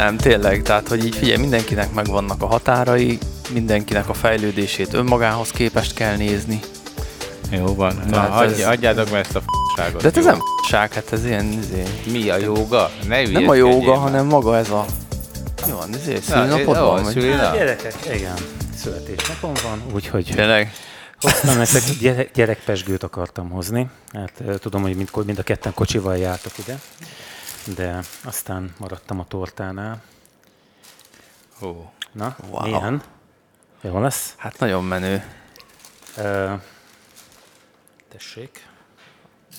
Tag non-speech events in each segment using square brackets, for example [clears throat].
Nem, tényleg, tehát hogy így figyelj, mindenkinek megvannak a határai, mindenkinek a fejlődését önmagához képest kell nézni. Jó van. Na, Tehát hagyj, ez- hagyjátok meg ezt a f***ságot. De hát ez jó? nem f***ság, hát ez ilyen, izé, Mi a jóga? Ne nem a már. hanem maga ez a... Mi van, izé, Na, szülinapod van? vagy? szülinap? Gyerekek, igen, születésnapom van, úgyhogy Tényleg? hoztam nektek gyere, gyerekpesgőt akartam hozni. Hát tudom, hogy mind, mind a ketten kocsival jártak ide, de aztán maradtam a tortánál. Ó. Na, Wow. milyen? Jó lesz? Hát nagyon menő. Ö, tessék.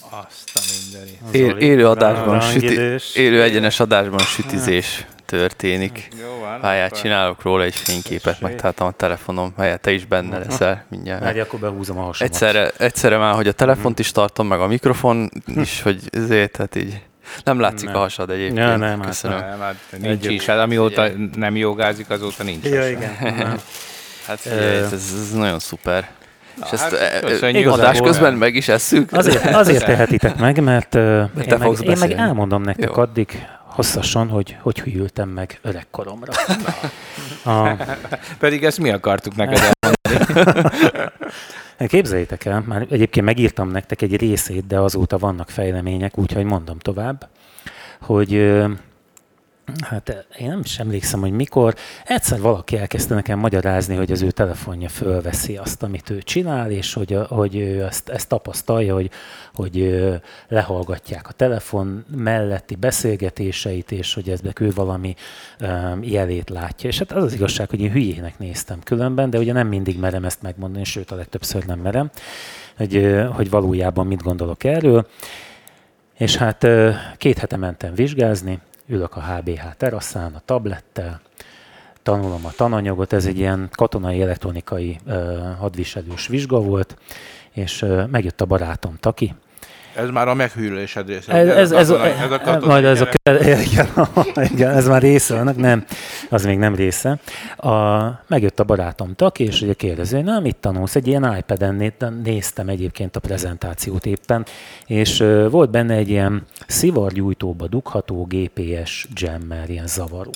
Azt a mindenit. Él, élő adásban, süti, élő egyenes adásban sütizés történik. Várjál, akkor- csinálok róla egy fényképet, megtaláltam a telefonom, helyett te is benne leszel mindjárt. Várj, akkor behúzom a hasamat. Egyszerre, egyszerre már, hogy a telefont is tartom, meg a mikrofon is, hogy ezért, tehát így nem látszik Nem. a hasad egyébként. Ja, nem, hát Köszönöm. Nem, hát nincs is. Hát amióta nem jogázik, azóta nincs. Ja, se. igen. [laughs] Hát figyelj, ez, ez nagyon szuper. És ezt hát e- e- adás közben meg is esszük. Azért, azért [laughs] tehetitek meg, mert uh, én, meg, én meg elmondom nektek Jó. addig hosszasan, hogy hogy hűltem meg öregkoromra. [laughs] A, Pedig ezt mi akartuk neked elmondani. Képzeljétek el, már egyébként megírtam nektek egy részét, de azóta vannak fejlemények, úgyhogy mondom tovább, hogy hát én nem is emlékszem, hogy mikor, egyszer valaki elkezdte nekem magyarázni, hogy az ő telefonja fölveszi azt, amit ő csinál, és hogy, a- hogy ő ezt, ezt tapasztalja, hogy, hogy ö, lehallgatják a telefon melletti beszélgetéseit, és hogy ezbe ő valami um, jelét látja. És hát az az igazság, hogy én hülyének néztem különben, de ugye nem mindig merem ezt megmondani, sőt a legtöbbször nem merem, hogy, hogy valójában mit gondolok erről. És hát két hete mentem vizsgázni, ülök a HBH teraszán a tablettel, tanulom a tananyagot, ez egy ilyen katonai elektronikai hadviselős vizsga volt, és megjött a barátom Taki, Ez már a meghűlésed része. ez, ez, ez, katonai- ez, a ez, katonai majd ez a, [laughs] igen, igen, ez már része annak, nem, az még nem része. A, megjött a barátom Taki, és ugye kérdezi, hogy na, mit tanulsz? Egy ilyen iPad-en né- néztem egyébként a prezentációt éppen, és volt benne egy ilyen szivargyújtóba dugható GPS jammer, ilyen zavaró.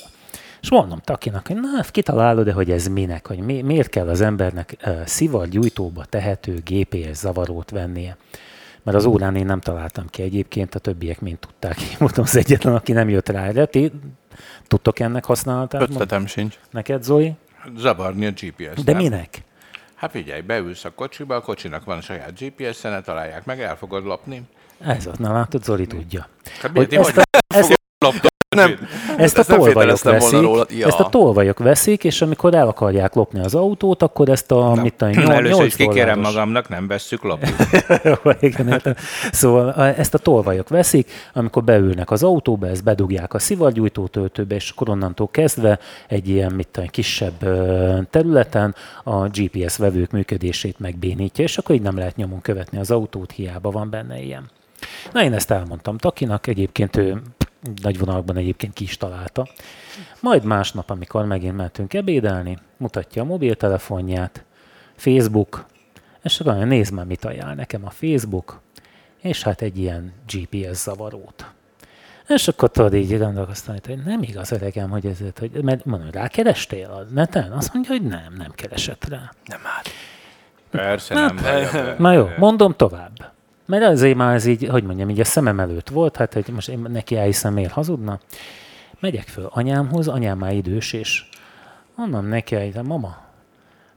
És mondom Takinak, hogy na, kitalálod-e, hogy ez minek, hogy mi, miért kell az embernek uh, szivargyújtóba tehető GPS zavarót vennie. Mert az órán én nem találtam ki egyébként, a többiek mind tudták. Én voltam az egyetlen, aki nem jött rá erre. Ti tudtok ennek használatát? Ötletem sincs. Neked, Zoli? Zavarni a GPS. De nem? minek? Hát figyelj, beülsz a kocsiba, a kocsinak van saját GPS-e, ne találják meg, el fogod lopni. Ez ott, na látod, Zoli tudja. Hát Hogy ezt, hogy a, ezt? Nem, ezt a ezt nem tolvajok veszik, róla. Ja. ezt a tolvajok veszik, és amikor el akarják lopni az autót, akkor ezt a, mit tudom, Na, nyol- először is 8 kikérem magamnak, nem vesszük lopni. Igen. Szóval a- ezt a tolvajok veszik, amikor beülnek az autóba, ezt bedugják a szivargyújtó töltőbe, és akkor onnantól kezdve egy ilyen, mit tudom, kisebb területen a GPS vevők működését megbénítja, és akkor így nem lehet nyomon követni az autót, hiába van benne ilyen. Na én ezt elmondtam Takinak, egyébként ő nagy vonalakban egyébként ki is találta. Majd másnap, amikor megint mentünk ebédelni, mutatja a mobiltelefonját, Facebook, és akkor nézd már, mit ajánl nekem a Facebook, és hát egy ilyen GPS zavarót. És akkor tudod így gondolkoztam, hogy nem igaz öregem, hogy ez, hogy, mert mondom, rákerestél a neten? Azt mondja, hogy nem, nem keresett rá. Nem hát. Persze nem. vagy. Na jó, mondom tovább. Mert azért már ez így, hogy mondjam, így a szemem előtt volt, hát hogy most én neki elhiszem, miért hazudna. Megyek föl anyámhoz, anyám már idős, és mondom neki, hogy mama,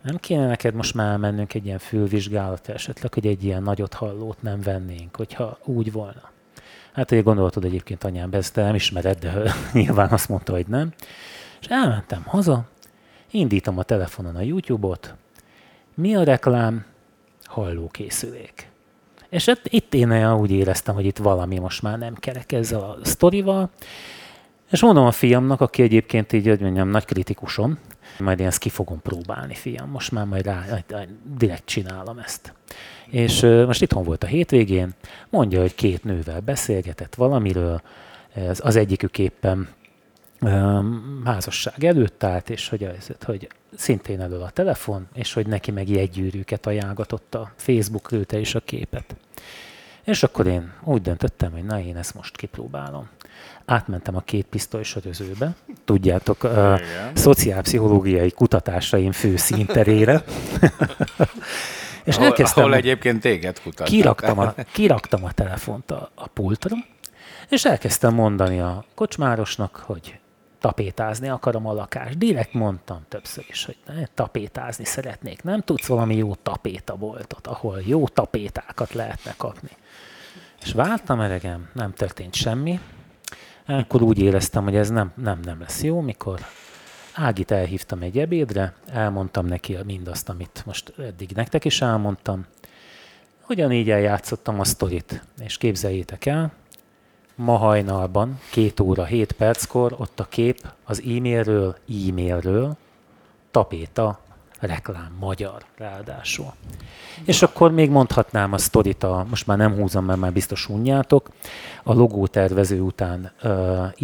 nem kéne neked most már mennünk egy ilyen fülvizsgálatra, esetleg, hogy egy ilyen nagyot hallót nem vennénk, hogyha úgy volna. Hát ugye gondoltad egyébként anyám, ezt te nem ismered, de [laughs] nyilván azt mondta, hogy nem. És elmentem haza, indítom a telefonon a YouTube-ot, mi a reklám? Hallókészülék. És hát itt én olyan úgy éreztem, hogy itt valami most már nem kerek ezzel a sztorival. És mondom a fiamnak, aki egyébként így, hogy mondjam, nagy kritikusom, majd én ezt ki fogom próbálni, fiam, most már majd rá, direkt csinálom ezt. És most itthon volt a hétvégén, mondja, hogy két nővel beszélgetett valamiről, az egyikük éppen házasság előtt állt, és hogy, az, hogy szintén elől a telefon, és hogy neki meg jegygyűrűket ajánlgatott a Facebook küldte is a képet. És akkor én úgy döntöttem, hogy na, én ezt most kipróbálom. Átmentem a két pisztolysörözőbe, tudjátok, a szociálpszichológiai kutatásaim fő színterére. [laughs] és Ahol, elkezdtem, ahol egyébként téged kutat. kiraktam a, kiraktam a telefont a, a pultra, és elkezdtem mondani a kocsmárosnak, hogy tapétázni akarom a lakást. Direkt mondtam többször is, hogy ne, tapétázni szeretnék. Nem tudsz valami jó tapétaboltot, ahol jó tapétákat lehetne kapni. És vártam eregem, nem történt semmi. Akkor úgy éreztem, hogy ez nem, nem, nem lesz jó, mikor Ágit elhívtam egy ebédre, elmondtam neki mindazt, amit most eddig nektek is elmondtam. Ugyanígy eljátszottam a sztorit, és képzeljétek el, ma hajnalban, két óra, 7 perckor, ott a kép az e-mailről, e-mailről, tapéta, reklám, magyar ráadásul. És akkor még mondhatnám a sztorit, a, most már nem húzom, mert már biztos unjátok, a logótervező után uh,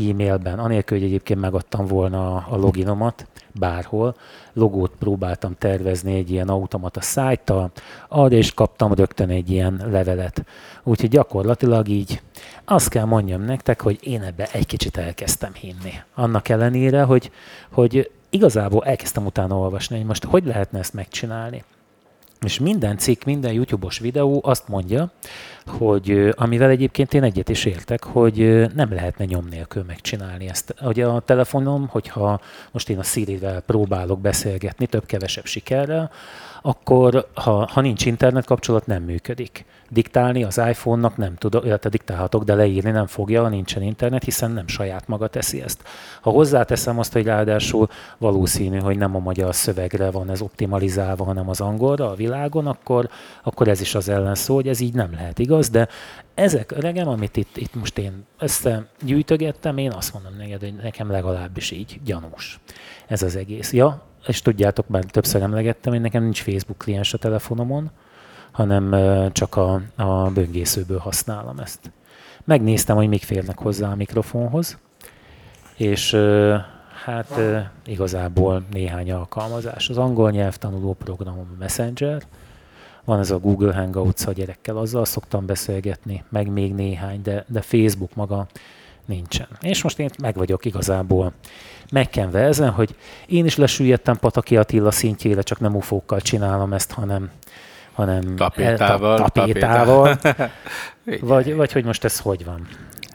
e-mailben, anélkül, hogy egyébként megadtam volna a loginomat bárhol, logót próbáltam tervezni egy ilyen automata szájttal, arra is kaptam rögtön egy ilyen levelet. Úgyhogy gyakorlatilag így azt kell mondjam nektek, hogy én ebbe egy kicsit elkezdtem hinni. Annak ellenére, hogy, hogy igazából elkezdtem utána olvasni, hogy most hogy lehetne ezt megcsinálni. És minden cikk, minden YouTube-os videó azt mondja, hogy amivel egyébként én egyet is értek, hogy nem lehetne nyom nélkül megcsinálni ezt. Ugye a telefonom, hogyha most én a Siri-vel próbálok beszélgetni több-kevesebb sikerrel, akkor ha, ha nincs internet kapcsolat, nem működik. Diktálni az iPhone-nak nem tudok, illetve diktálhatok, de leírni nem fogja, ha nincsen internet, hiszen nem saját maga teszi ezt. Ha hozzáteszem azt, hogy ráadásul valószínű, hogy nem a magyar szövegre van ez optimalizálva, hanem az angolra a világon, akkor, akkor ez is az ellenszó, hogy ez így nem lehet igaz, de ezek öregem, amit itt, itt most én összegyűjtögettem, én azt mondom neked, hogy nekem legalábbis így gyanús ez az egész. Ja, és tudjátok, már többször emlegettem, hogy nekem nincs Facebook kliens a telefonomon, hanem csak a, a böngészőből használom ezt. Megnéztem, hogy még férnek hozzá a mikrofonhoz, és hát igazából néhány alkalmazás. Az angol nyelvtanuló programom Messenger, van ez a Google Hangouts, a gyerekkel azzal szoktam beszélgetni, meg még néhány, de, de Facebook maga nincsen. És most én meg vagyok igazából megkenve ezen, hogy én is lesüllyedtem Pataki Attila szintjére, csak nem ufókkal csinálom ezt, hanem hanem tapétával. Ta, tapétával. [laughs] vagy, vagy hogy most ez hogy van?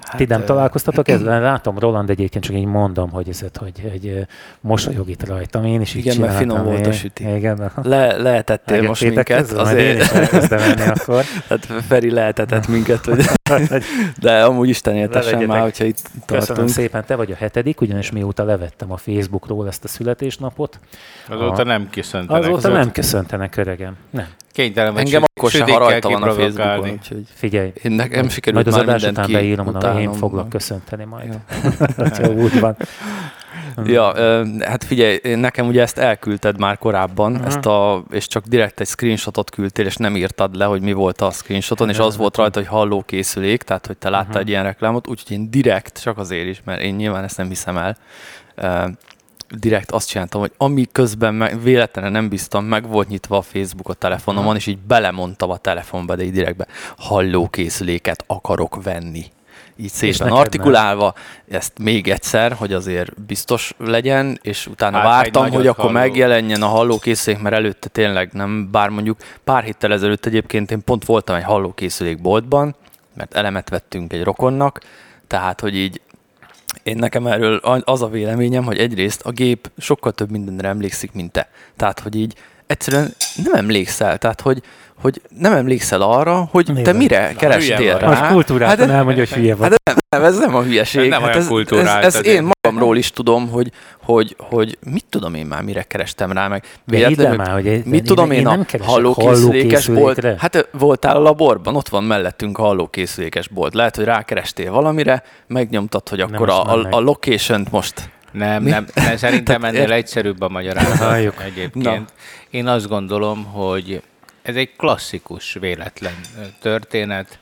Hát, Ti nem találkoztatok [clears throat] ezzel? Látom, Roland egyébként csak így mondom, hogy ez, hogy, hogy mosolyog itt rajtam. Én is Igen, így mert finom volt a süti. Igen. Le, lehetettél most minket. Ezzel, azért. Én is elkezdem enni akkor. [laughs] Hát Feri lehetetett minket, hogy [laughs] de amúgy Isten éltessen már, hogyha itt tartunk. Köszönöm szépen, te vagy a hetedik, ugyanis mióta levettem a Facebookról ezt a születésnapot. Azóta a... nem köszöntenek. Azóta nem köszöntenek, öregem. Nem. Kénytelen vagy Engem akkor sem, ha rajta van a Facebookon, úgyhogy Figyelj, én nekem sikerült majd az már adás után beírom, hogy én foglak köszönteni majd. Ja. [laughs] úgy van. [laughs] Ja, hát figyelj, nekem ugye ezt elküldted már korábban, Mhm. ezt a, és csak direkt egy screenshotot küldtél, és nem írtad le, hogy mi volt a screenshoton, és az volt rajta, hogy hallókészülék, tehát hogy te láttál egy ilyen reklámot, úgyhogy én direkt, csak azért is, mert én nyilván ezt nem hiszem el, direkt azt csináltam, hogy ami közben meg, véletlenül nem bíztam, meg volt nyitva a Facebook a telefonomon, és így belemondtam a telefonba, de így direktbe hallókészüléket akarok venni. Így szépen neked nem. artikulálva, ezt még egyszer, hogy azért biztos legyen, és utána Hát, vártam, hogy akkor halló. megjelenjen a hallókészülék, mert előtte tényleg nem, bár mondjuk pár héttel ezelőtt egyébként én pont voltam egy hallókészülék boltban, mert elemet vettünk egy rokonnak, tehát, hogy így én nekem erről az a véleményem, hogy egyrészt a gép sokkal több mindenre emlékszik, mint te. Tehát, hogy így egyszerűen nem emlékszel, tehát, hogy, hogy nem emlékszel arra, hogy te Nézd. mire hülye kerestél rá. Most kultúráltan Hát- elmondja, hogy hülye vagy. Hát nem, nem, ez nem a hülyeség. Nem hát olyan ez, kultúrált ez, ez én magamról is tudom, hogy, hogy, hogy mit tudom én már, mire kerestem rá, meg véletlenül- már, hogy én- mit én- tudom én én, a hallókészülékes bolt. Hát voltál a laborban, ott van mellettünk a hallókészülékes bolt. Lehet, hogy rákerestél valamire, megnyomtad, hogy akkor a, a, a location-t most Nem, Mi? nem, nem szerintem ennél egyszerűbb a magyarázat Halljuk. egyébként. Na. Én azt gondolom, hogy ez egy klasszikus véletlen történet.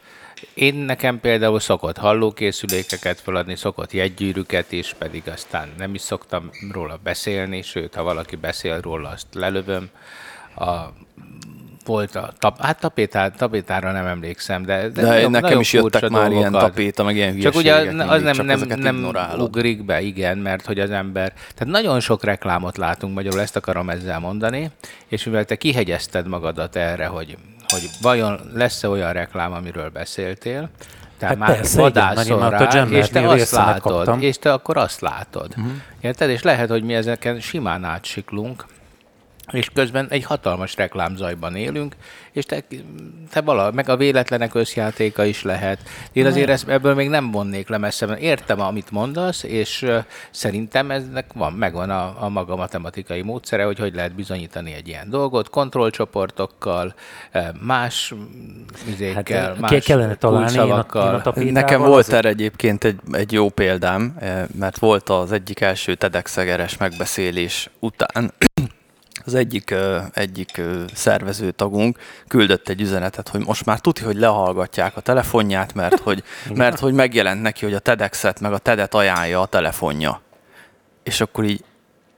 Én nekem például szokott hallókészülékeket feladni, szokott jegygyűrűket is, pedig aztán nem is szoktam róla beszélni, sőt, ha valaki beszél róla, azt lelövöm. A volt a tap, hát tapétá, tapétára nem emlékszem, de, De, de nagyon- nekem nagyon is jöttek már ilyen dolgokat. tapéta, meg ilyen Csak ugye az nem, nem, nem ignorálod. ugrik be, igen, mert hogy az ember... Tehát nagyon sok reklámot látunk, magyarul ezt akarom ezzel mondani, és mivel te kihegyezted magadat erre, hogy, hogy vajon lesz-e olyan reklám, amiről beszéltél, te Hát már persze, igen, vadászol a rá, Jammernél és te azt látod, kaptam. és te akkor azt látod. Uh-huh. Érted? És lehet, hogy mi ezeken simán átsiklunk, és közben egy hatalmas reklámzajban élünk, és te, te vala, meg a véletlenek összjátéka is lehet. Én azért ezt, ebből még nem vonnék le messze, mert értem, amit mondasz, és szerintem eznek van, megvan a, a maga matematikai módszere, hogy hogy lehet bizonyítani egy ilyen dolgot, kontrollcsoportokkal, más izékkel, Hát, más ke- kellene találni, én a- én a Nekem volt erre egyébként egy, egy jó példám, mert volt az egyik első TEDx-egeres megbeszélés után, az egyik, egyik szervező tagunk küldött egy üzenetet, hogy most már tuti, hogy lehallgatják a telefonját, mert hogy, [laughs] mert hogy megjelent neki, hogy a TEDx-et meg a TED-et ajánlja a telefonja. És akkor így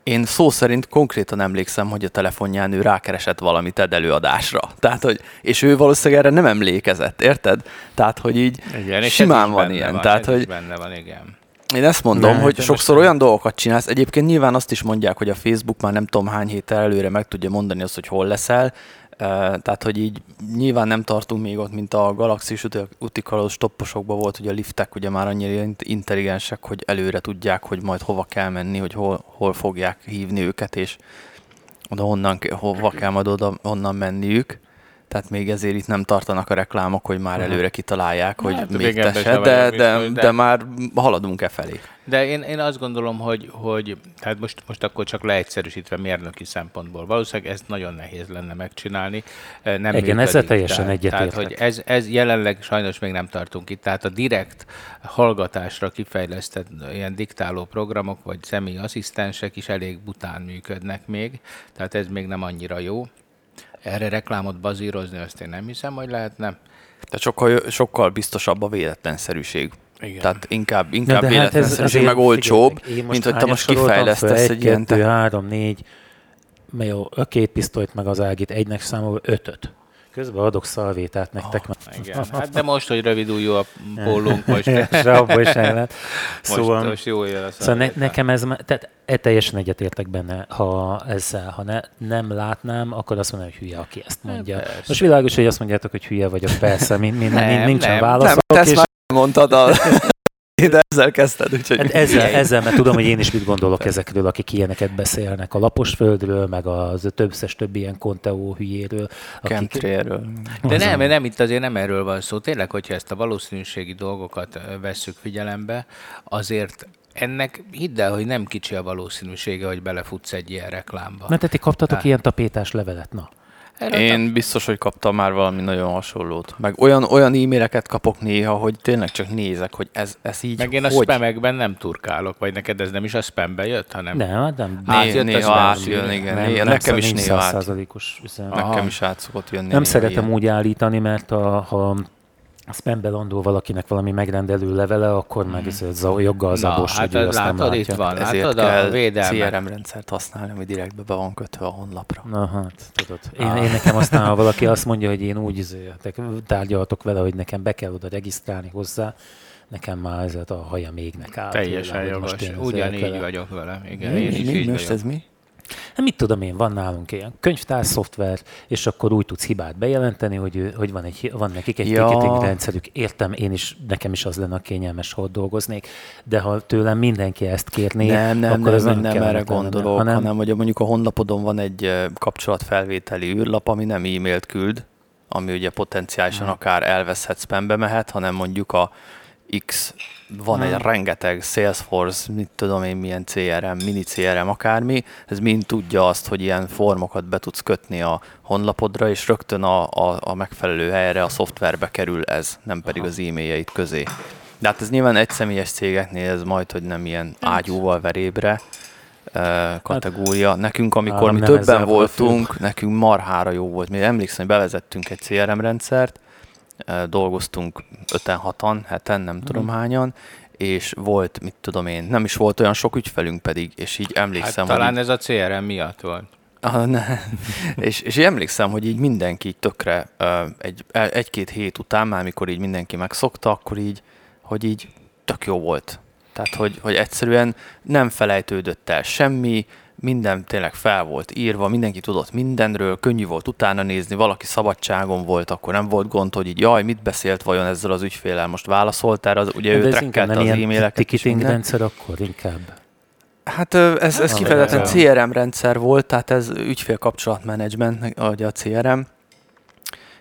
én szó szerint konkrétan emlékszem, hogy a telefonján ő rákeresett valami TED előadásra. Tehát, hogy, és ő valószínűleg erre nem emlékezett, érted? Tehát, hogy így Igen, simán van ilyen. Van, Tehát, hogy benne van, igen. Én ezt mondom, Ne, hogy sokszor olyan dolgokat csinálsz, egyébként nyilván azt is mondják, hogy a Facebook már nem tudom hány héttel előre meg tudja mondani azt, hogy hol leszel, tehát, hogy így nyilván nem tartunk még ott, mint a galaxis uti- utikaló stopposokban volt, hogy a liftek ugye már annyira int- intelligensek, hogy előre tudják, hogy majd hova kell menni, hogy hol, hol fogják hívni őket, és oda honnan, hova kell majd oda, onnan menniük. Tehát még ezért itt nem tartanak a reklámok, hogy már előre kitalálják, hogy Hát, még tese, de, de, de, de- már haladunk e felé. De én, én azt gondolom, hogy, hogy tehát most, most akkor csak leegyszerűsítve mérnöki szempontból. Valószínűleg ezt nagyon nehéz lenne megcsinálni. Nem Igen, működik. ezzel teljesen egyetértek. Tehát, hogy ez, ez jelenleg sajnos még nem tartunk itt. Tehát a direkt hallgatásra kifejlesztett ilyen diktáló programok, vagy személyi asszisztensek is elég bután működnek még. Tehát ez még nem annyira jó. Erre reklámot bazírozni, azt én nem hiszem, hogy lehetne. Tehát sokkal, sokkal biztosabb a véletlenszerűség. Igen. Tehát inkább, inkább de hát ez véletlenszerűség, meg olcsóbb, mint hogy te most kifejlesztesz föl? egy ilyen... kettő, Te... három, négy, mely jó, a két pisztolyt meg az ágit egynek számolva ötöt. Közben adok szalvétát nektek. Oh, igen. Hát de most, hogy rövid ujjú a pólónk, most, Se abból most, Szóval, most jó jön a szóval ne, nekem ez, már- tehát e teljesen egyetértek benne, ha ezzel, ha ne, nem látnám, akkor azt mondom, hogy hülye, aki ezt mondja. persze. Most világos, hogy azt mondjátok, hogy hülye vagyok, persze, min, min, Nem, min, nincsen nem. válaszok, Nem, és már mondtad, a... [laughs] de ezzel kezdted, úgyhogy... Hát ezzel, ezzel, mert tudom, hogy én is mit gondolok ezekről, akik ilyeneket beszélnek. A lapos földről, meg az többszes több ilyen konteó hülyéről. Akik, Chemtrailről. De Az nem, nem, itt azért nem erről van szó. Tényleg, hogyha ezt a valószínűségi dolgokat vesszük figyelembe, azért ennek hidd el, hogy nem kicsi a valószínűsége, hogy belefutsz egy ilyen reklámba. Na, te kaptatok Hát. ilyen tapétás levelet, na. Erről Én biztos, hogy kaptam már valami nagyon hasonlót. Meg olyan, olyan e-maileket kapok néha, hogy tényleg csak nézek, hogy ez, ez így Meg én a hogy? spamekben nem turkálok, vagy neked ez nem is a spambe jött, hanem... Nem, hát nem. Á, Né- jött a néha átjön, igen. nem, néha, nem, nekem is néha át, nekem is át szokott jönni. Nem szeretem ilyen. úgy állítani, mert a, ha a spambe landol valakinek valami megrendelő levele, akkor meg ez a joggal Hmm. Na, zabos, hát hogy ő azt nem látod, itt látja. van, Ezért látod a kell védelmet. CRM rendszert használni, ami direktbe be van kötve a honlapra. Na hát, tudod. Én, Ah. én nekem aztán, ha valaki [laughs] azt mondja, hogy én úgy tárgyaltok vele, hogy nekem be kell oda regisztrálni hozzá, nekem már ez a haja mégnek áll. Teljesen jogos. Ugyanígy vele- vagyok vele. Igen, Mi, én is mi, így most vagyok. ez mi? Hát mit tudom én, van nálunk ilyen könyvtár szoftver, és akkor úgy tudsz hibát bejelenteni, hogy, hogy van, egy, van nekik egy Ja. ticketing rendszerük. Értem, én is, nekem is az lenne a kényelmes, ha ott dolgoznék, de ha tőlem mindenki ezt kérné, Nem, nem, akkor nem, az nem, nem, nem erre gondolok, hanem, hanem hogy mondjuk a honlapodon van egy kapcsolatfelvételi űrlap, ami nem e-mailt küld, ami ugye potenciálisan Hmm. akár elveszhet spambe mehet, hanem mondjuk a X, van Hmm. egy rengeteg Salesforce, mit tudom én, milyen CRM, mini CRM, akármi, ez mind tudja azt, hogy ilyen formokat be tudsz kötni a honlapodra, és rögtön a, a, a megfelelő helyre a szoftverbe kerül ez, nem pedig az e-mailjeit közé. De hát ez nyilván egy személyes cégeknél ez majd, hogy nem ilyen Hát. ágyúval verébre kategória. Nekünk, amikor mi többen voltunk, nekünk marhára jó volt. Mi emlékszem, hogy bevezettünk egy CRM rendszert, dolgoztunk 5-6-an, heten, nem tudom Mhm. hányan, és volt, mit tudom én, nem is volt olyan sok ügyfelünk pedig, és így Hát emlékszem, talán hogy ez a CRM miatt volt. Ah, ne. [laughs] és, és emlékszem, hogy így mindenki így tökre egy, egy-két hét után, már mikor így mindenki megszokta, akkor így, hogy így tök jó volt. Tehát, hogy, hogy egyszerűen nem felejtődött el semmi, minden tényleg fel volt írva, mindenki tudott mindenről, könnyű volt utána nézni, valaki szabadságon volt, akkor nem volt gond, hogy így jaj, mit beszélt vajon ezzel az ügyfélel, most válaszoltál, az, ugye De ő nem az e-maileket. ticketing rendszer akkor inkább. Hát ez, ez Ah, kifejezetten ez CRM rendszer volt, tehát ez ügyfélkapcsolatmenedzsment, ugye a CRM,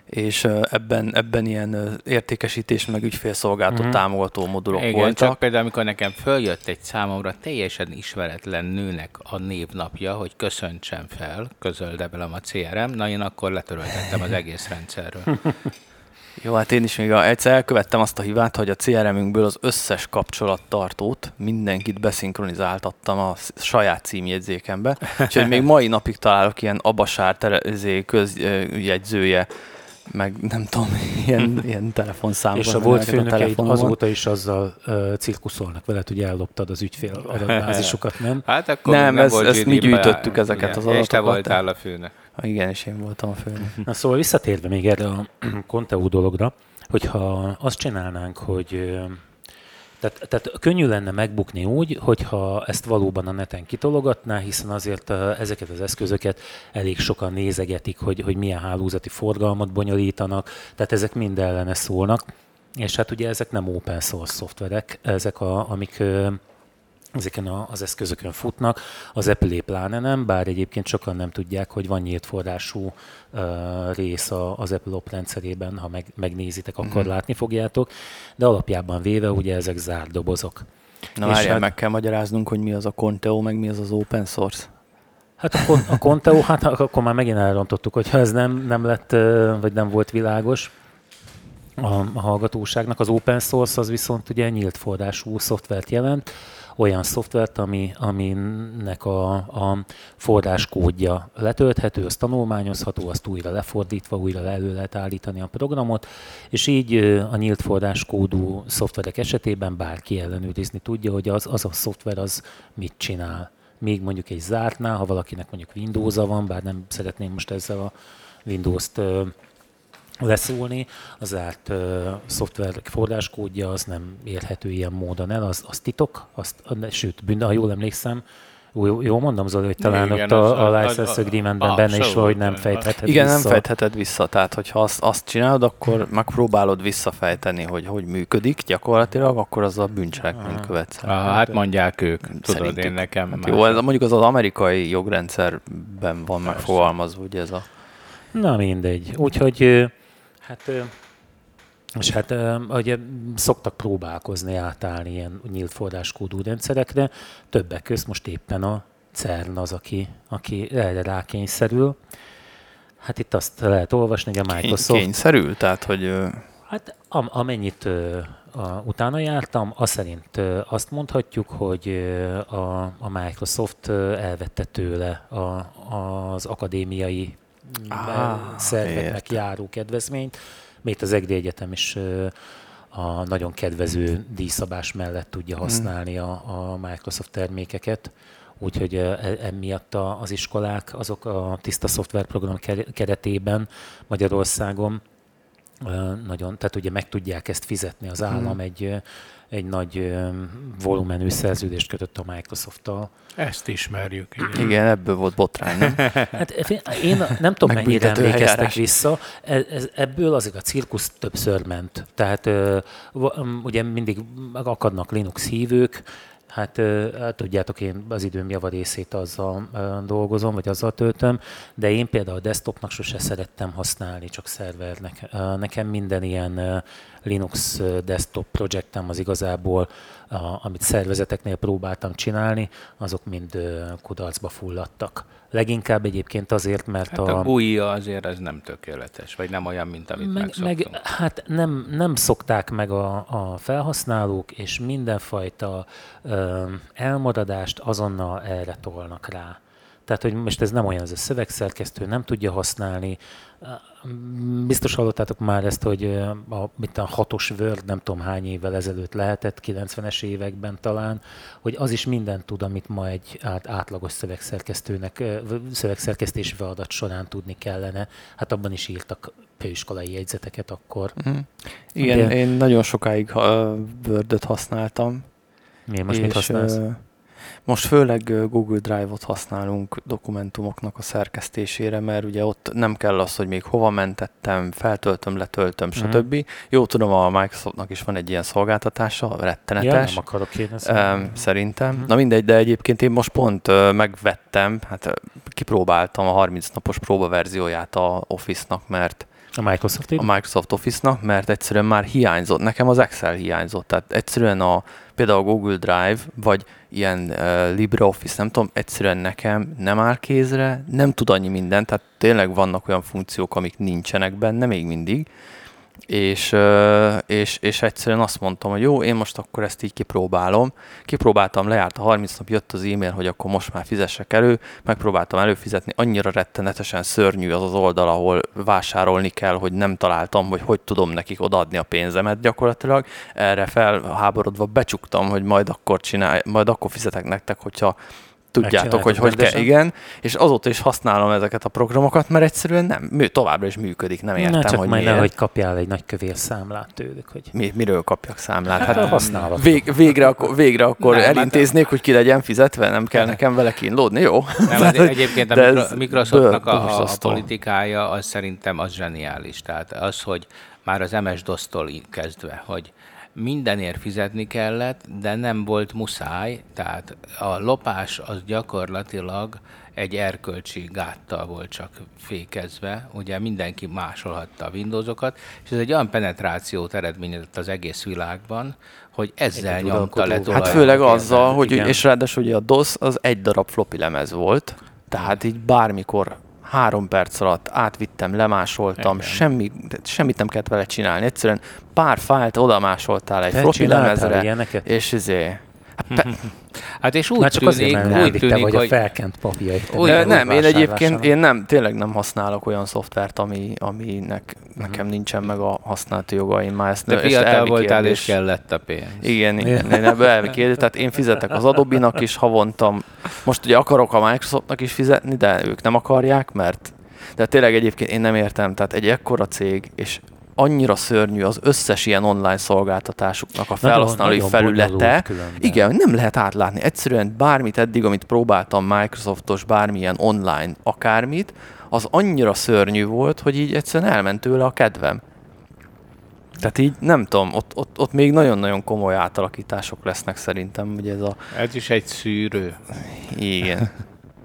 és ebben, ebben ilyen értékesítés meg ügyfélszolgáltató Mhm. támogató modulok Igen, voltak. csak például amikor nekem följött egy számomra teljesen ismeretlen nőnek a névnapja, hogy köszöntsem fel, közöld velem a CRM, na én akkor letöröltettem az egész rendszerről. [laughs] Jó, hát én is még egyszer elkövettem azt a hibát, hogy a CRM-ünkből az összes kapcsolattartót, mindenkit beszinkronizáltattam a saját címjegyzékembe, úgyhogy még mai napig találok ilyen abasár tele, izé, közjegyzője, meg nem tudom, [laughs] ilyen, ilyen telefonszámokat. És a volt főnökeid azóta is azzal uh, cirkuszolnak veled, hogy elloptad az ügyfél adatbázisokat, [laughs] nem? Hát akkor Nem, még ez- volt ezt mi gyűjtöttük ezeket az És te adatokat, voltál a főnök. Igen, és én voltam a főnök. [laughs] Na szóval visszatérve még erre a [clears throat] Conteo dologra, hogyha azt csinálnánk, hogy tehát, tehát könnyű lenne megbukni úgy, hogyha ezt valóban a neten kitologatná, hiszen azért ö, ezeket az eszközöket elég sokan nézegetik, hogy, hogy milyen hálózati forgalmat bonyolítanak, tehát ezek mind ellene szólnak. És hát ugye ezek nem open source szoftverek, ezek a, amik ö, ezeken az eszközökön futnak. Az Apple pláne nem, bár egyébként sokan nem tudják, hogy van nyílt forrású uh, rész az Apple Op rendszerében, ha meg, megnézitek, akkor Mhm. mm-hmm. látni fogjátok, de alapjában véve ugye ezek zárt dobozok. Na És várjál, hát- meg kell magyaráznunk, hogy mi az a Conteo, meg mi az az open source. Hát a, kon- a Conteo, hát akkor már megint elrontottuk, hogyha ez nem, nem lett, vagy nem volt világos a, a hallgatóságnak. Az open source az viszont ugye nyílt forrású szoftvert jelent, olyan szoftvert, ami, aminek a, a forráskódja letölthető, az tanulmányozható, azt újra lefordítva, újra elő lehet állítani a programot, és így a nyílt forráskódú szoftverek esetében bárki ellenőrizni tudja, hogy az, az a szoftver az mit csinál. Még mondjuk egy zártnál, ha valakinek mondjuk Windows-a van, bár nem szeretném most ezzel a Windows-t leszólni, az zárt ö, szoftver forráskódja az nem érhető ilyen módon el, az, az titok, azt, sőt, bűn, ha jól emlékszem, jó, jól mondom, Zoli, hogy talán Igen, ott a, a license agreementben benne is van, hogy nem fejtheted Igen, vissza. nem fejtheted vissza, tehát hogyha azt, azt csinálod, akkor megpróbálod visszafejteni, hogy hogy működik gyakorlatilag, akkor az a bűncselekményt követsz. el. Ah, hát mondják ők, tudod, Szerintük. én nekem Hát jó, ez mondjuk az az amerikai jogrendszerben van megfogalmazva, ugye ez a... Na mindegy. Úgyhogy, ö, hát, és hát ugye szoktak próbálkozni átállni ilyen nyílt forráskódú rendszerekre, többek közt most éppen a CERN az, aki, aki erre rákényszerül. Hát itt azt lehet olvasni, hogy a Microsoft... kényszerül, tehát hogy Hát am, amennyit ö, a, utána jártam, az szerint ö, azt mondhatjuk, hogy ö, a, a Microsoft elvette tőle a, az akadémiai ah, szerveknek járó kedvezményt, még az EGD Egyetem is a nagyon kedvező díjszabás mellett tudja Mhm. használni a, a Microsoft termékeket. Úgyhogy e- emiatt az iskolák azok a tiszta szoftverprogram ke- keretében Magyarországon nagyon, tehát ugye meg tudják ezt fizetni az állam, Mhm. egy, egy nagy volumenű szerződést kötött a Microsofttal. Ezt ismerjük. Igen. igen, ebből volt botrány, nem? [laughs] Hát én nem tudom, mennyire emlékeztek eljárás. vissza, ez, ez, ebből azért a cirkusz többször ment. Tehát ugye mindig akadnak Linux hívők, Hát tudjátok, én az időm javarészét azzal dolgozom, vagy azzal töltöm, de én például a desktopnak sose szerettem használni, csak szervernek. Nekem minden ilyen Linux desktop projektem az igazából, a, amit szervezeteknél próbáltam csinálni, azok mind kudarcba fulladtak. Leginkább egyébként azért, mert Hát a GUI azért az nem tökéletes, vagy nem olyan, mint amit meg, meg, hát nem, nem szokták meg a, a felhasználók, és mindenfajta ö, elmaradást azonnal erre tolnak rá. Tehát, hogy most ez nem olyan, ez a szövegszerkesztő nem tudja használni. Biztos hallottátok már ezt, hogy a, mint a hatos Word nem tudom hány évvel ezelőtt lehetett, 90-es években talán, hogy az is mindent tud, amit ma egy át, átlagos szövegszerkesztőnek, szövegszerkesztési feladat során tudni kellene. Hát abban is írtak főiskolai jegyzeteket akkor. Mm. Igen, De... én nagyon sokáig Word-öt használtam. Miért most mit használsz? Most főleg Google Drive-ot használunk dokumentumoknak a szerkesztésére, mert ugye ott nem kell az, hogy még hova mentettem, feltöltöm, letöltöm, mm-hmm. stb. Jó, tudom, a Microsoftnak is van egy ilyen szolgáltatása, rettenetes. Ja, nem akarok én ezt um, Szerintem. Mm-hmm. Na mindegy, de egyébként én most pont uh, megvettem, hát kipróbáltam a 30 napos próbaverzióját a Office-nak, mert a Microsoft, a Microsoft Office-nak, mert egyszerűen már hiányzott. Nekem az Excel hiányzott. Tehát egyszerűen a, például a Google Drive, vagy ilyen uh, LibreOffice, nem tudom, egyszerűen nekem nem áll kézre, nem tud annyi mindent, tehát tényleg vannak olyan funkciók, amik nincsenek benne még mindig, és, és, és egyszerűen azt mondtam, hogy jó, én most akkor ezt így kipróbálom. Kipróbáltam, lejárt a 30 nap, jött az e-mail, hogy akkor most már fizessek elő, megpróbáltam előfizetni, annyira rettenetesen szörnyű az az oldal, ahol vásárolni kell, hogy nem találtam, hogy hogy tudom nekik odaadni a pénzemet gyakorlatilag. Erre felháborodva becsuktam, hogy majd akkor csinálj, majd akkor fizetek nektek, hogyha tudjátok, hogy hogy kell, igen, és azóta is használom ezeket a programokat, mert egyszerűen nem, mű, továbbra is működik, nem értem, Na, csak hogy majd miért. hogy kapjál egy nagy kövér számlát tőlük. Hogy... Mi, miről kapjak számlát? Hát, hát vég, végre, akkor, végre akkor nem, elintéznék, hogy ki legyen fizetve, nem kell nekem vele kínlódni, jó? Nem, [laughs] hát egyébként a Microsoftnak a, a, a politikája az szerintem az zseniális. Tehát az, hogy már az MS-DOS-tól kezdve, hogy mindenért fizetni kellett, de nem volt muszáj, tehát a lopás az gyakorlatilag egy erkölcsi gáttal volt csak fékezve, ugye mindenki másolhatta a Windowsokat, és ez egy olyan penetrációt eredményezett az egész világban, hogy ezzel egy nyomta le Hát főleg azzal, hogy, Igen. és ráadásul ugye a DOS az egy darab floppy lemez volt, tehát így bármikor három perc alatt átvittem, lemásoltam, Igen. semmi, semmit nem kellett vele csinálni. Egyszerűen pár fájlt oda másoltál egy floppy lemezre, és izé, Hát, és úgy Már csak tűnik, azért, úgy tűnik, vagy hogy... a felkent papírait. Úgy, nem, én egyébként én nem, tényleg nem használok olyan szoftvert, ami, aminek nekem nincsen meg a használati jogaim. Már ezt, De fiatal voltál és kellett a pénz. Igen, igen én ebbe elvi kérdés. Tehát én fizetek az Adobe-nak is havonta. Most ugye akarok a Microsoftnak is fizetni, de ők nem akarják, mert de tényleg egyébként én nem értem, tehát egy ekkora cég, és annyira szörnyű az összes ilyen online szolgáltatásuknak a felhasználói nagyon, felülete. Igen, nem lehet átlátni. Egyszerűen bármit eddig, amit próbáltam Microsoftos, bármilyen online akármit, az annyira szörnyű volt, hogy így egyszerűen elment tőle a kedvem. Tehát így nem tudom, ott, ott, ott még nagyon-nagyon komoly átalakítások lesznek szerintem, hogy ez a... Ez is egy szűrő. Igen.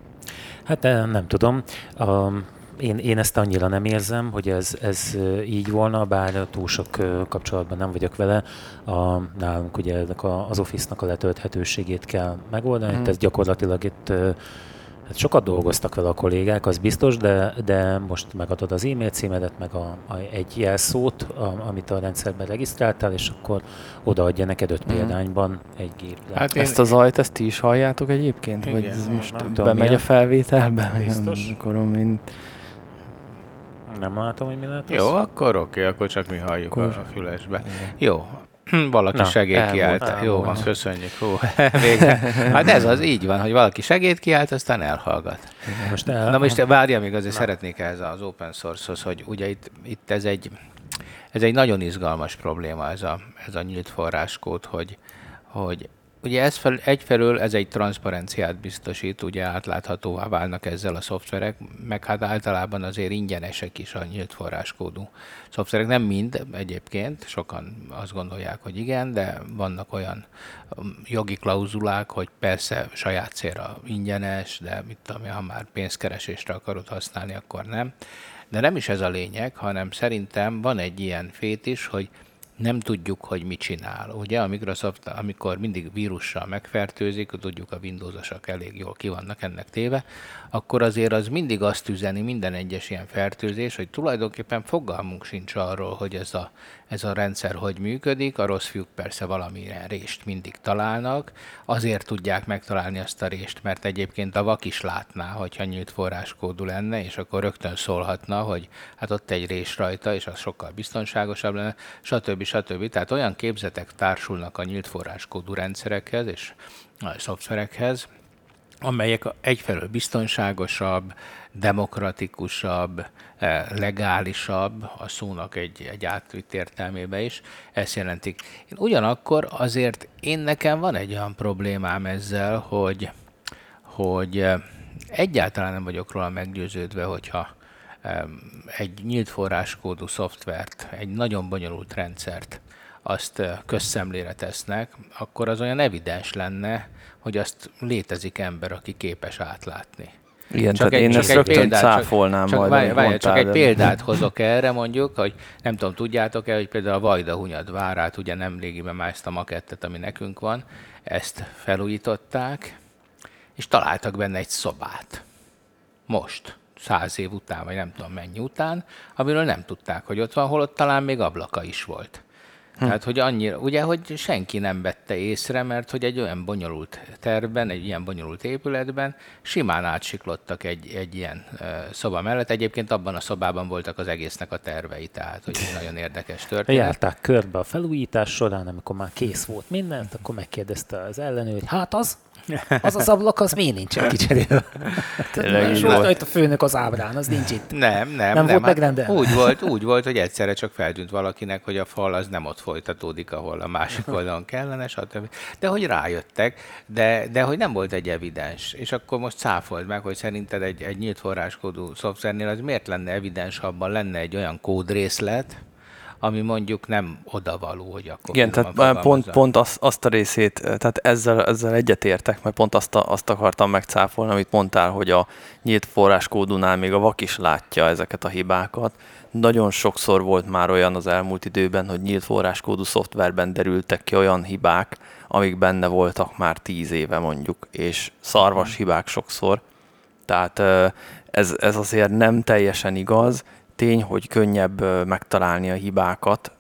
[laughs] hát eh, nem tudom. Um, én, én ezt annyira nem érzem, hogy ez, ez így volna, bár túl sok kapcsolatban nem vagyok vele. A, nálunk ugye az Office-nak a letölthetőségét kell megoldani, hmm. ez gyakorlatilag itt Hát sokat dolgoztak vele a kollégák, az biztos, de, de most megadod az e-mail címedet, meg a, a, egy jelszót, a, amit a rendszerben regisztráltál, és akkor odaadja neked öt mm. példányban egy gép. Hát ezt az ajt, ezt ti is halljátok egyébként? Igen, vagy ez most bemegy a felvételbe? Biztos. Akkor, mint nem látom, hogy mi lehet. Jó, akkor oké, akkor csak mi halljuk akkor... a fülesbe. Jó, [clears throat] valaki Na, segéd kiállt. Jó van, köszönjük. Hú, [laughs] végre. Hát ez az, így van, hogy valaki segéd kiállt, aztán elhallgat. Most el... Na most várja még, azért Na. szeretnék ehhez az open source-hoz, hogy ugye itt, itt ez egy ez egy nagyon izgalmas probléma, ez a, ez a nyílt forráskód, hogy, hogy Ugye ez fel, egyfelől ez egy transzparenciát biztosít, ugye átláthatóvá válnak ezzel a szoftverek, meg hát általában azért ingyenesek is a nyílt forráskódú szoftverek. Nem mind egyébként, sokan azt gondolják, hogy igen, de vannak olyan um, jogi klauzulák, hogy persze saját célra ingyenes, de mit tudom, ha már pénzkeresésre akarod használni, akkor nem. De nem is ez a lényeg, hanem szerintem van egy ilyen fét is, hogy nem tudjuk, hogy mit csinál. Ugye a Microsoft, amikor mindig vírussal megfertőzik, tudjuk a Windowsosok elég jól ki vannak ennek téve, akkor azért az mindig azt üzeni minden egyes ilyen fertőzés, hogy tulajdonképpen fogalmunk sincs arról, hogy ez a, ez a rendszer hogy működik. A rossz fiúk persze valamilyen rést mindig találnak, azért tudják megtalálni azt a rést, mert egyébként a vak is látná, hogyha nyílt forráskódú lenne, és akkor rögtön szólhatna, hogy hát ott egy rés rajta, és az sokkal biztonságosabb lenne, stb. stb. Tehát olyan képzetek társulnak a nyílt forráskódú rendszerekhez és a szoftverekhez, amelyek egyfelől biztonságosabb, demokratikusabb, eh, legálisabb, a szónak egy, egy átvitt értelmébe is, ezt jelentik. Én ugyanakkor azért én nekem van egy olyan problémám ezzel, hogy, hogy eh, egyáltalán nem vagyok róla meggyőződve, hogyha egy nyílt forráskódú szoftvert, egy nagyon bonyolult rendszert azt eh, közszemlére tesznek, akkor az olyan evidens lenne, hogy azt létezik ember, aki képes átlátni. Igen, csak tehát egy, én ezt rögtön példát, cáfolnám csak, majd, várj, várj, csak egy példát hozok erre mondjuk, hogy nem tudom, tudjátok-e, hogy például a Vajda Hunyad várát, ugye nem régiben már ezt a makettet, ami nekünk van, ezt felújították, és találtak benne egy szobát. Most, száz év után, vagy nem tudom mennyi után, amiről nem tudták, hogy ott van, holott talán még ablaka is volt. Hm. Tehát, hogy annyira, ugye, hogy senki nem vette észre, mert hogy egy olyan bonyolult tervben, egy ilyen bonyolult épületben simán átsiklottak egy, egy ilyen uh, szoba mellett. Egyébként abban a szobában voltak az egésznek a tervei, tehát, hogy nagyon érdekes történet. Járták körbe a felújítás során, amikor már kész volt mindent, akkor megkérdezte az ellenőr, hát az, [laughs] az az ablak, az miért nincsen kicserélve? Tényleg így volt. a főnök az ábrán, az nincs itt. Nem, nem. Nem, nem volt megrendelve. Úgy volt, úgy volt, hogy egyszerre csak feltűnt valakinek, hogy a fal az nem ott folytatódik, ahol a másik oldalon kellene, stb. De hogy rájöttek, de, de hogy nem volt egy evidens. És akkor most cáfold meg, hogy szerinted egy, egy nyílt forráskódú szoftvernél az miért lenne evidens, ha abban lenne egy olyan kódrészlet, ami mondjuk nem odavaló, hogy akkor Igen, tehát pont, pont azt, azt a részét, tehát ezzel, ezzel egyetértek, mert pont azt, a, azt akartam megcáfolni, amit mondtál, hogy a nyílt forráskódunál még a vak is látja ezeket a hibákat. Nagyon sokszor volt már olyan az elmúlt időben, hogy nyílt forráskódú szoftverben derültek ki olyan hibák, amik benne voltak már tíz éve mondjuk, és szarvas mhm. hibák sokszor. Tehát ez, ez azért nem teljesen igaz, tény, hogy könnyebb megtalálni a hibákat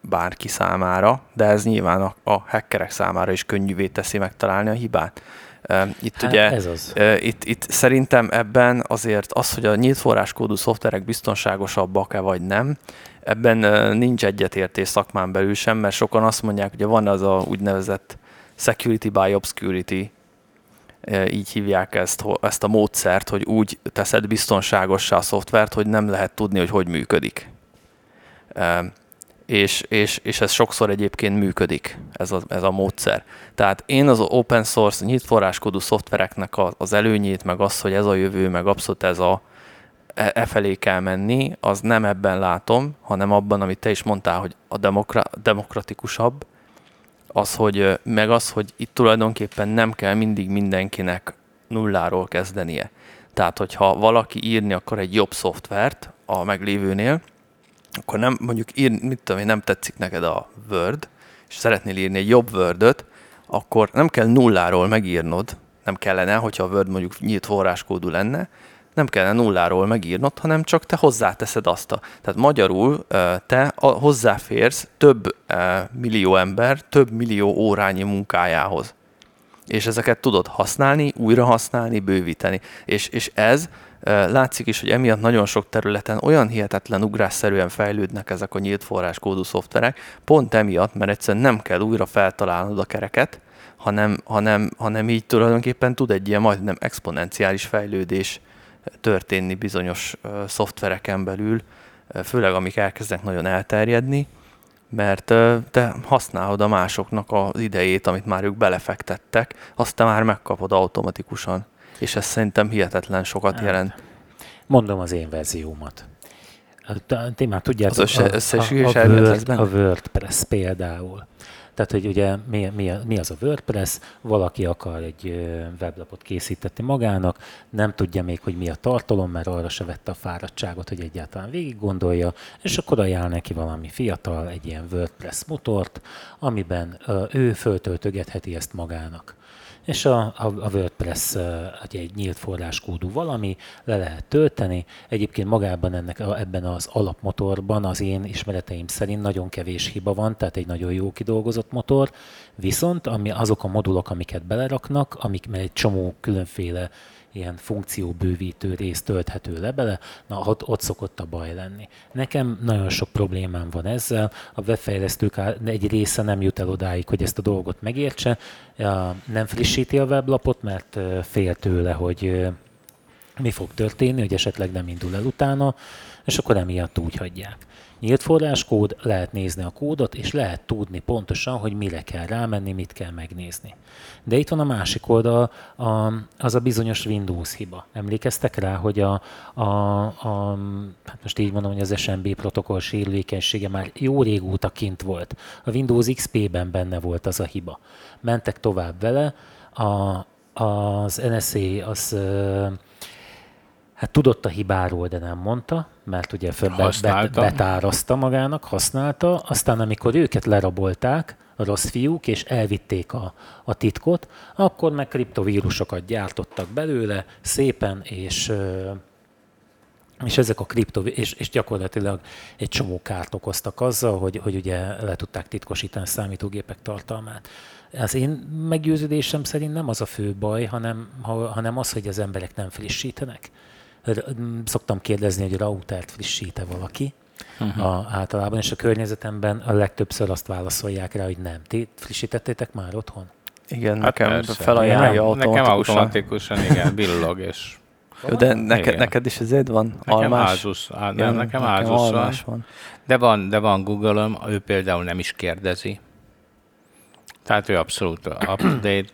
bárki számára, de ez nyilván a, a hackerek számára is könnyűvé teszi megtalálni a hibát. Itt hát ugye, ez az. Itt, itt szerintem ebben azért az, hogy a nyílt forráskódú szoftverek biztonságosabbak-e vagy nem, ebben nincs egyetértés szakmán belül sem, mert sokan azt mondják, hogy van az a úgynevezett security by obscurity így hívják ezt, ezt a módszert, hogy úgy teszed biztonságossá a szoftvert, hogy nem lehet tudni, hogy hogy működik. És, és, és ez sokszor egyébként működik, ez a, ez a módszer. Tehát én az open source, nyílt forráskodú szoftvereknek az előnyét, meg az, hogy ez a jövő, meg abszolút ez a, e, e felé kell menni, az nem ebben látom, hanem abban, amit te is mondtál, hogy a demokra, demokratikusabb, az, hogy meg az, hogy itt tulajdonképpen nem kell mindig mindenkinek nulláról kezdenie. Tehát, hogyha valaki írni akar egy jobb szoftvert a meglévőnél, akkor nem, mondjuk ír, mit tudom én, nem tetszik neked a Word, és szeretnél írni egy jobb word akkor nem kell nulláról megírnod, nem kellene, hogyha a Word mondjuk nyílt forráskódú lenne, nem kellene nulláról megírnod, hanem csak te hozzáteszed azt a... Tehát magyarul te hozzáférsz több millió ember, több millió órányi munkájához. És ezeket tudod használni, újra használni, bővíteni. És, és ez látszik is, hogy emiatt nagyon sok területen olyan hihetetlen ugrásszerűen fejlődnek ezek a nyílt forráskódú szoftverek, pont emiatt, mert egyszerűen nem kell újra feltalálnod a kereket, hanem, hanem, hanem így tulajdonképpen tud egy ilyen majdnem exponenciális fejlődés történni bizonyos szoftvereken belül, főleg amik elkezdenek nagyon elterjedni, mert te használod a másoknak az idejét, amit már ők belefektettek, azt te már megkapod automatikusan. És ez szerintem hihetetlen sokat hát, jelent. Mondom az én verziómat. Ti már tudjátok, az össze, a, a, a, a WordPress például. Tehát, hogy ugye mi, mi, mi az a WordPress, valaki akar egy weblapot készíteni magának, nem tudja még, hogy mi a tartalom, mert arra se vette a fáradtságot, hogy egyáltalán végig gondolja, és akkor ajánl neki valami fiatal, egy ilyen WordPress motort, amiben ő föltöltögetheti ezt magának és a, a, a WordPress egy, egy nyílt forráskódú valami, le lehet tölteni. Egyébként magában ennek, ebben az alapmotorban az én ismereteim szerint nagyon kevés hiba van, tehát egy nagyon jó kidolgozott motor, viszont ami, azok a modulok, amiket beleraknak, amik egy csomó különféle ilyen funkcióbővítő rész tölthető le bele, na ott, ott szokott a baj lenni. Nekem nagyon sok problémám van ezzel, a webfejlesztők egy része nem jut el odáig, hogy ezt a dolgot megértse, nem frissíti a weblapot, mert fél tőle, hogy mi fog történni, hogy esetleg nem indul el utána, és akkor emiatt úgy hagyják. Nyílt forráskód, lehet nézni a kódot, és lehet tudni pontosan, hogy mire kell rámenni, mit kell megnézni. De itt van a másik oldal, a, az a bizonyos Windows hiba. Emlékeztek rá, hogy a, a, a hát most így mondom, hogy az SMB protokoll sérülékenysége már jó régóta kint volt. A Windows XP-ben benne volt az a hiba. Mentek tovább vele, a, az NSA az hát tudott a hibáról, de nem mondta, mert ugye föl bet, betárazta magának, használta, aztán amikor őket lerabolták, a rossz fiúk, és elvitték a, a titkot, akkor meg kriptovírusokat gyártottak belőle szépen, és és ezek a kripto, és, és gyakorlatilag egy csomó kárt okoztak azzal, hogy, hogy ugye le tudták titkosítani a számítógépek tartalmát. Az én meggyőződésem szerint nem az a fő baj, hanem, hanem az, hogy az emberek nem frissítenek. Szoktam kérdezni, hogy routert frissíte valaki, uh-huh. a, általában, és a környezetemben a legtöbbször azt válaszolják rá, hogy nem. Ti frissítettétek már otthon? Igen, hát nekem persze. felajánlja automatikusan. Nekem automatikusan, igen, billog, és... Jó, de neked, neked is ezért van nekem almás? Ázus, á, nem, nekem, nekem ázus van. van. De van, de van Google-om, ő például nem is kérdezi. Tehát ő abszolút up-to-date.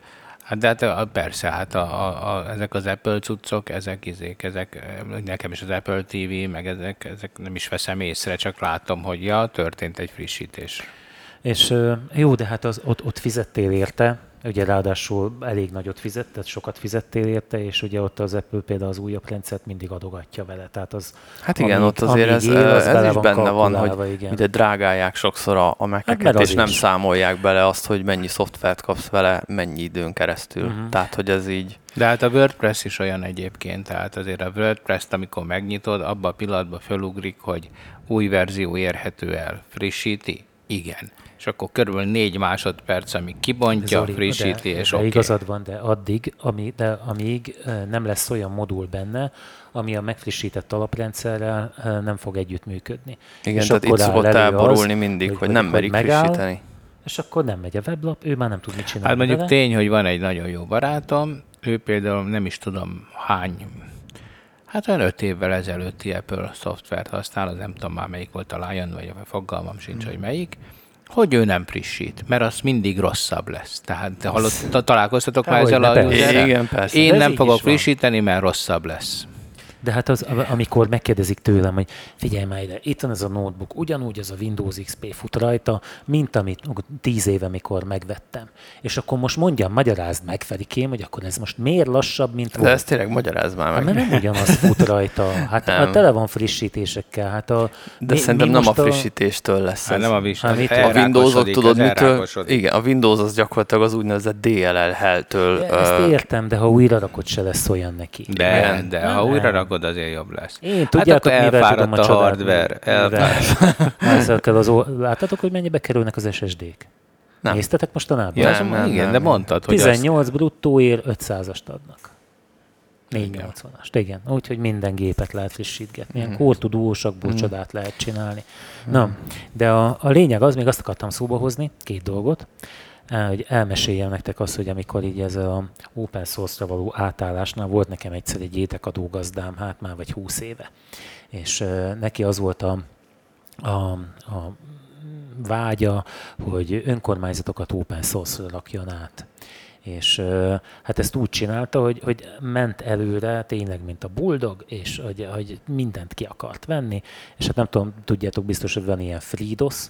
Hát de hát persze, hát a, a, a, ezek az Apple cuccok, ezek izék, ezek, nekem is az Apple TV, meg ezek, ezek nem is veszem észre, csak látom, hogy ja, történt egy frissítés. És jó, de hát az, ott, ott fizettél érte, ugye ráadásul elég nagyot fizetted, sokat fizettél érte, és ugye ott az Apple például az újabb rendszert mindig adogatja vele. Tehát az, hát igen, amíg, ott azért ez, él, az ez is van benne van, hogy igen. ide drágálják sokszor a, a hát és nem is. számolják bele azt, hogy mennyi szoftvert kapsz vele, mennyi időn keresztül. Uh-huh. Tehát, hogy ez így... De hát a WordPress is olyan egyébként, tehát azért a WordPress-t, amikor megnyitod, abban a pillanatban fölugrik, hogy új verzió érhető el, frissíti, igen és akkor körülbelül négy másodperc, amíg kibontja, Zoli, frissíti, de, és de okay. igazad van, de addig, ami, de amíg nem lesz olyan modul benne, ami a megfrissített alaprendszerrel nem fog együttműködni. Igen, és tehát itt szokott elborulni az, mindig, hogy, hogy nem merik megáll, frissíteni. És akkor nem megy a weblap, ő már nem tud mit csinálni. Hát mondjuk vele. tény, hogy van egy nagyon jó barátom, ő például nem is tudom hány, hát olyan öt évvel ezelőtti Apple szoftvert használ, az nem tudom már melyik volt a Lion, vagy a fogalmam sincs, hmm. hogy melyik, hogy ő nem frissít, mert az mindig rosszabb lesz. Tehát te hallott, [laughs] találkoztatok már ezzel a Igen, persze. Én nem fogok frissíteni, mert rosszabb lesz. De hát az, amikor megkérdezik tőlem, hogy figyelj már ide, itt van ez a notebook, ugyanúgy az a Windows XP fut rajta, mint amit tíz éve, mikor megvettem. És akkor most mondjam, magyarázd meg, Ferikém, hogy akkor ez most miért lassabb, mint volt. De ezt tényleg magyarázd már meg. Hát, mert nem ugyanaz fut rajta. Hát nem. a tele van frissítésekkel. Hát a, De mi, szerintem mi nem a frissítéstől lesz hát ez. nem a, hát, a Windowsok tudod mitől? Igen, a Windows az gyakorlatilag az úgynevezett DLL-től. Ezt értem, de ha újra rakod, se lesz olyan neki. De, de ha újra rakod, rakod, azért jobb lesz. Én tudjátok, hát mivel tudom a, a hardware. Elfáradt. az, láttatok, hogy mennyibe kerülnek az SSD-k? Nem. Néztetek mostanában? Ja, nem, nem, igen, nem, de mondtad, hogy 18 azt... bruttóért 500-ast adnak. 480-ast, igen. Úgyhogy minden gépet lehet frissítgetni. Ilyen mm. kortudósakból mm. csodát lehet csinálni. Mm. Na, de a, a lényeg az, még azt akartam szóba hozni, két dolgot hogy elmeséljem nektek azt, hogy amikor így ez a open source-ra való átállásnál volt nekem egyszer egy étekadó gazdám, hát már vagy húsz éve. És neki az volt a, a, a vágya, hogy önkormányzatokat open source-ra rakjon át. És hát ezt úgy csinálta, hogy, hogy ment előre tényleg, mint a buldog, és hogy, hogy mindent ki akart venni, és hát nem tudom, tudjátok biztos, hogy van ilyen FreeDOS,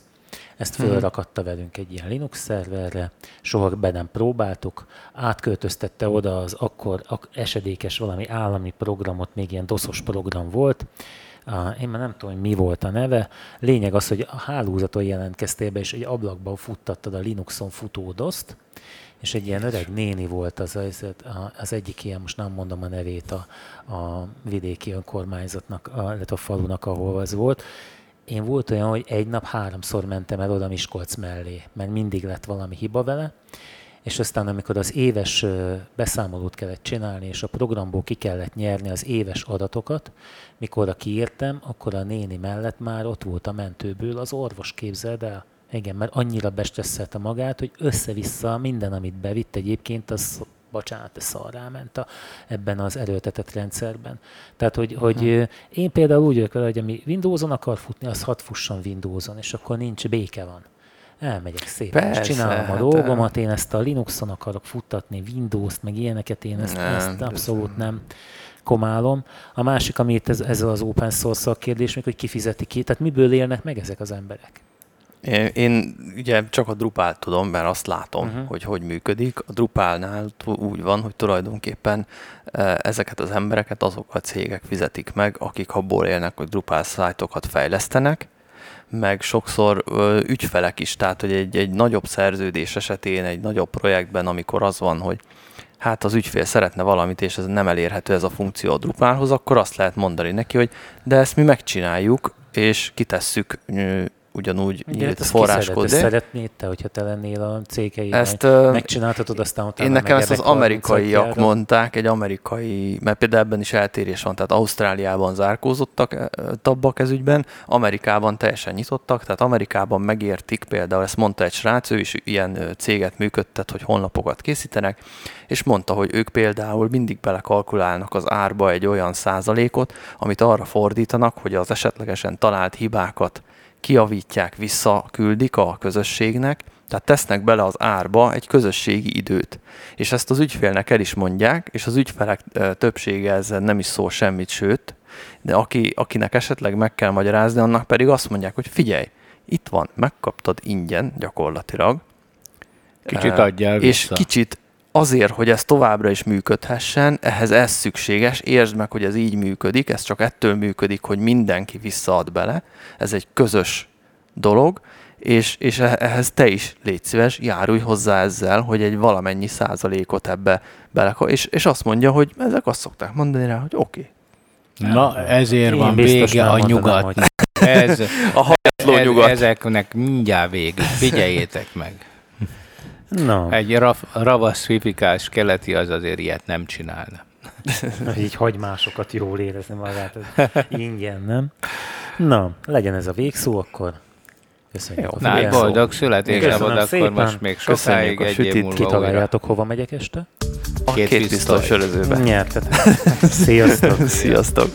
ezt fölrakatta velünk egy ilyen Linux szerverre, soha be nem próbáltuk, átköltöztette oda az akkor ak- esedékes valami állami programot, még ilyen doszos program volt, én már nem tudom, hogy mi volt a neve. Lényeg az, hogy a hálózaton jelentkeztél be, és egy ablakban futtattad a Linuxon futódoszt, és egy ilyen öreg néni volt az, az, az egyik ilyen, most nem mondom a nevét a, a vidéki önkormányzatnak, a, illetve a falunak, ahol az volt. Én volt olyan, hogy egy nap háromszor mentem el oda Miskolc mellé, mert mindig lett valami hiba vele, és aztán amikor az éves beszámolót kellett csinálni, és a programból ki kellett nyerni az éves adatokat, mikor a kiírtam, akkor a néni mellett már ott volt a mentőből az orvos, képzeld el. Igen, mert annyira bestresszelte magát, hogy össze-vissza minden, amit bevitt egyébként, az bocsánat, ez szarrá ment a, ebben az erőltetett rendszerben. Tehát, hogy, hogy én például úgy vagyok vele, hogy ami Windowson akar futni, az hadd fusson Windowson, és akkor nincs béke van. Elmegyek szépen, Persze, és csinálom a hát, dolgomat, én ezt a Linuxon akarok futtatni, Windows-t, meg ilyeneket, én ezt, Nem, ezt ez- abszolút nem komálom. A másik, amit ez, ez az open source kérdés, még hogy kifizeti ki, tehát miből élnek meg ezek az emberek? Én, ugye csak a Drupal tudom, mert azt látom, uh-huh. hogy hogy működik. A Drupalnál úgy van, hogy tulajdonképpen eh, ezeket az embereket azok a cégek fizetik meg, akik abból élnek, hogy Drupal szájtokat fejlesztenek, meg sokszor ö, ügyfelek is, tehát hogy egy, egy nagyobb szerződés esetén, egy nagyobb projektben, amikor az van, hogy hát az ügyfél szeretne valamit, és ez nem elérhető ez a funkció a Drupalhoz, akkor azt lehet mondani neki, hogy de ezt mi megcsináljuk, és kitesszük ugyanúgy Ugye, nyílt ezt forráskód. szereted? Szeretnéd te, hogyha te lennél a cégei, Ezt, megcsináltatod, aztán utána Én nekem ezt az amerikaiak 30 mondták, egy amerikai, mert például ebben is eltérés van, tehát Ausztráliában zárkózottak tabbak ez ügyben, Amerikában teljesen nyitottak, tehát Amerikában megértik, például ezt mondta egy srác, ő is ilyen céget működtet, hogy honlapokat készítenek, és mondta, hogy ők például mindig belekalkulálnak az árba egy olyan százalékot, amit arra fordítanak, hogy az esetlegesen talált hibákat kiavítják, visszaküldik a közösségnek, tehát tesznek bele az árba egy közösségi időt. És ezt az ügyfélnek el is mondják, és az ügyfelek többsége ezzel nem is szól semmit, sőt, de aki, akinek esetleg meg kell magyarázni, annak pedig azt mondják, hogy figyelj, itt van, megkaptad ingyen gyakorlatilag, Kicsit adjál és vissza. kicsit azért, hogy ez továbbra is működhessen, ehhez ez szükséges, értsd meg, hogy ez így működik, ez csak ettől működik, hogy mindenki visszaad bele, ez egy közös dolog, és, és e- ehhez te is légy szíves, járulj hozzá ezzel, hogy egy valamennyi százalékot ebbe bele, és, és azt mondja, hogy ezek azt szokták mondani rá, hogy oké. Okay. Na, ezért Én van vége a mondanám, nyugat. hogy- Ez, A hajatló ez, nyugat. ezeknek mindjárt végig. Figyeljétek meg. Na, Egy raf, ravasz fifikás keleti az azért ilyet nem csinálna. így hagy másokat jól érezni magát. [laughs] Ingyen, nem? Na, legyen ez a végszó, akkor köszönjük Jó. a boldog születésnapot, Köszönöm akkor most még sokáig egy év múlva újra. Kitaláljátok, hova megyek este? A Két két pisztoly sörözőbe. Nyertetek. Sziasztok! [laughs] Sziasztok!